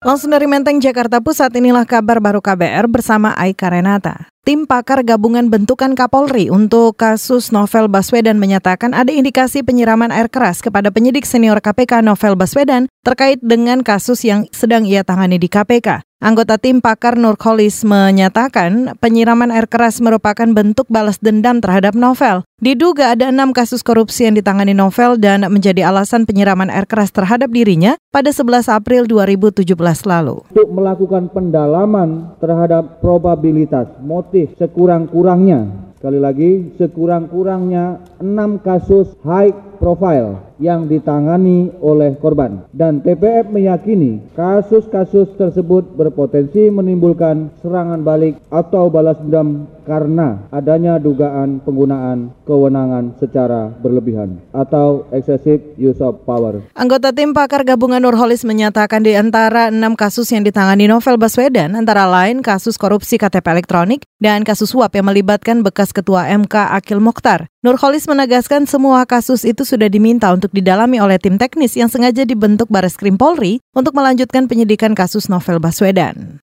Langsung dari Menteng, Jakarta Pusat, inilah kabar baru KBR bersama Aika Renata. Tim pakar gabungan bentukan Kapolri untuk kasus Novel Baswedan menyatakan ada indikasi penyiraman air keras kepada penyidik senior KPK Novel Baswedan terkait dengan kasus yang sedang ia tangani di KPK. Anggota tim pakar Nurkolis menyatakan penyiraman air keras merupakan bentuk balas dendam terhadap Novel. Diduga ada enam kasus korupsi yang ditangani Novel dan menjadi alasan penyiraman air keras terhadap dirinya pada 11 April 2017 lalu. Untuk melakukan pendalaman terhadap probabilitas motif sekurang-kurangnya, sekali lagi sekurang-kurangnya enam kasus high profile yang ditangani oleh korban dan TPF meyakini kasus-kasus tersebut berpotensi menimbulkan serangan balik atau balas dendam karena adanya dugaan penggunaan kewenangan secara berlebihan atau excessive use of power. Anggota tim pakar gabungan Nurholis menyatakan di antara enam kasus yang ditangani Novel Baswedan antara lain kasus korupsi KTP elektronik dan kasus suap yang melibatkan bekas ketua MK Akil Mokhtar. Nurholis menegaskan semua kasus itu sudah diminta untuk untuk didalami oleh tim teknis yang sengaja dibentuk Baris Krim Polri untuk melanjutkan penyidikan kasus Novel Baswedan.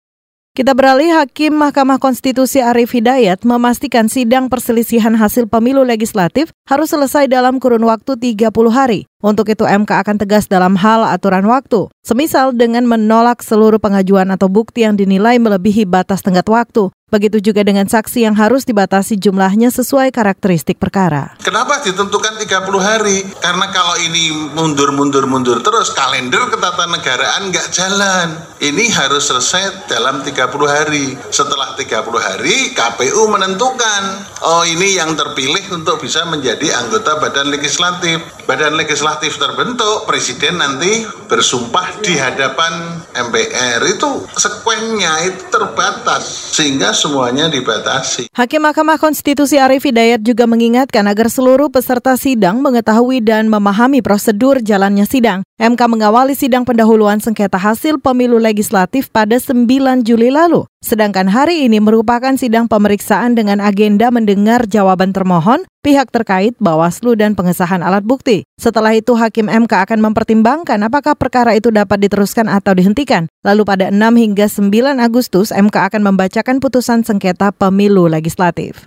Kita beralih, Hakim Mahkamah Konstitusi Arif Hidayat memastikan sidang perselisihan hasil pemilu legislatif harus selesai dalam kurun waktu 30 hari. Untuk itu MK akan tegas dalam hal aturan waktu, semisal dengan menolak seluruh pengajuan atau bukti yang dinilai melebihi batas tenggat waktu, Begitu juga dengan saksi yang harus dibatasi jumlahnya sesuai karakteristik perkara. Kenapa ditentukan 30 hari? Karena kalau ini mundur-mundur-mundur terus kalender ketatanegaraan nggak jalan. Ini harus selesai dalam 30 hari. Setelah 30 hari KPU menentukan, oh ini yang terpilih untuk bisa menjadi anggota badan legislatif. Badan legislatif terbentuk, presiden nanti bersumpah di hadapan MPR. Itu sekuennya itu terbatas. Sehingga semuanya dibatasi. Hakim Mahkamah Konstitusi Arif Hidayat juga mengingatkan agar seluruh peserta sidang mengetahui dan memahami prosedur jalannya sidang. MK mengawali sidang pendahuluan sengketa hasil pemilu legislatif pada 9 Juli lalu. Sedangkan hari ini merupakan sidang pemeriksaan dengan agenda mendengar jawaban termohon, pihak terkait, Bawaslu, dan pengesahan alat bukti. Setelah itu, Hakim MK akan mempertimbangkan apakah perkara itu dapat diteruskan atau dihentikan. Lalu pada 6 hingga 9 Agustus, MK akan membacakan putusan sengketa pemilu legislatif.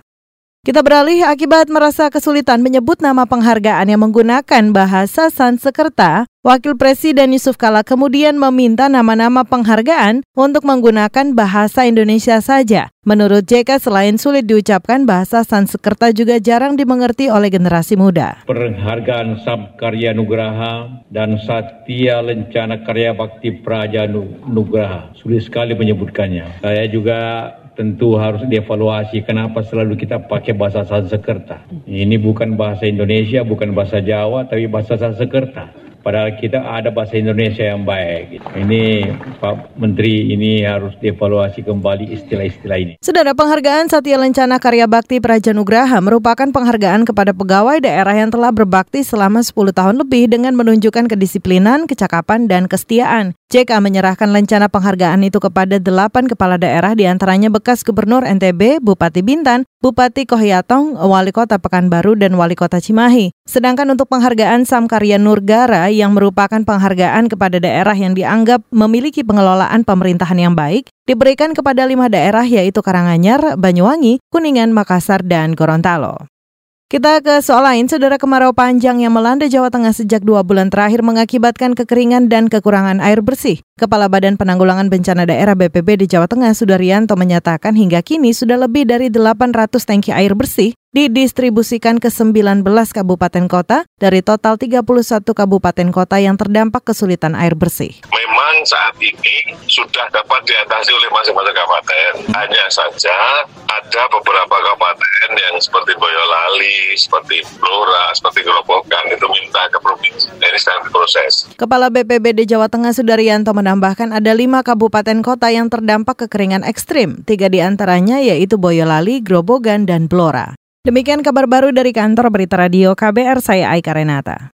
Kita beralih akibat merasa kesulitan menyebut nama penghargaan yang menggunakan bahasa Sanskerta, Wakil Presiden Yusuf Kala kemudian meminta nama-nama penghargaan untuk menggunakan bahasa Indonesia saja. Menurut JK, selain sulit diucapkan, bahasa Sanskerta juga jarang dimengerti oleh generasi muda. Penghargaan Sabkarya Nugraha dan Satya Lencana Karya Bakti Praja Nugraha. Sulit sekali menyebutkannya. Saya juga tentu harus dievaluasi kenapa selalu kita pakai bahasa Sanskerta. Ini bukan bahasa Indonesia, bukan bahasa Jawa, tapi bahasa Sanskerta. Padahal kita ada bahasa Indonesia yang baik. Ini Pak Menteri ini harus dievaluasi kembali istilah-istilah ini. Saudara penghargaan Satya Lencana Karya Bakti Prajanugraha merupakan penghargaan kepada pegawai daerah yang telah berbakti selama 10 tahun lebih dengan menunjukkan kedisiplinan, kecakapan, dan kesetiaan. JK menyerahkan lencana penghargaan itu kepada delapan kepala daerah di antaranya bekas Gubernur NTB, Bupati Bintan, Bupati Kohyatong, Wali Kota Pekanbaru, dan Wali Kota Cimahi. Sedangkan untuk penghargaan Samkarya Nurgara yang merupakan penghargaan kepada daerah yang dianggap memiliki pengelolaan pemerintahan yang baik, diberikan kepada lima daerah yaitu Karanganyar, Banyuwangi, Kuningan, Makassar, dan Gorontalo. Kita ke soal lain, saudara kemarau panjang yang melanda Jawa Tengah sejak dua bulan terakhir mengakibatkan kekeringan dan kekurangan air bersih. Kepala Badan Penanggulangan Bencana Daerah BPB di Jawa Tengah, Sudaryanto menyatakan hingga kini sudah lebih dari 800 tangki air bersih didistribusikan ke 19 kabupaten kota dari total 31 kabupaten kota yang terdampak kesulitan air bersih. Memang saat ini sudah dapat diatasi oleh masing-masing kabupaten. Hanya saja ada beberapa kabupaten yang seperti Boyolali, seperti Blora, seperti Gerobokan itu minta ke provinsi. Ini sedang diproses. Kepala BPBD Jawa Tengah Sudaryanto menambahkan ada lima kabupaten kota yang terdampak kekeringan ekstrim. Tiga di antaranya yaitu Boyolali, Grobogan, dan Blora. Demikian kabar baru dari kantor Berita Radio KBR, saya Aika Renata.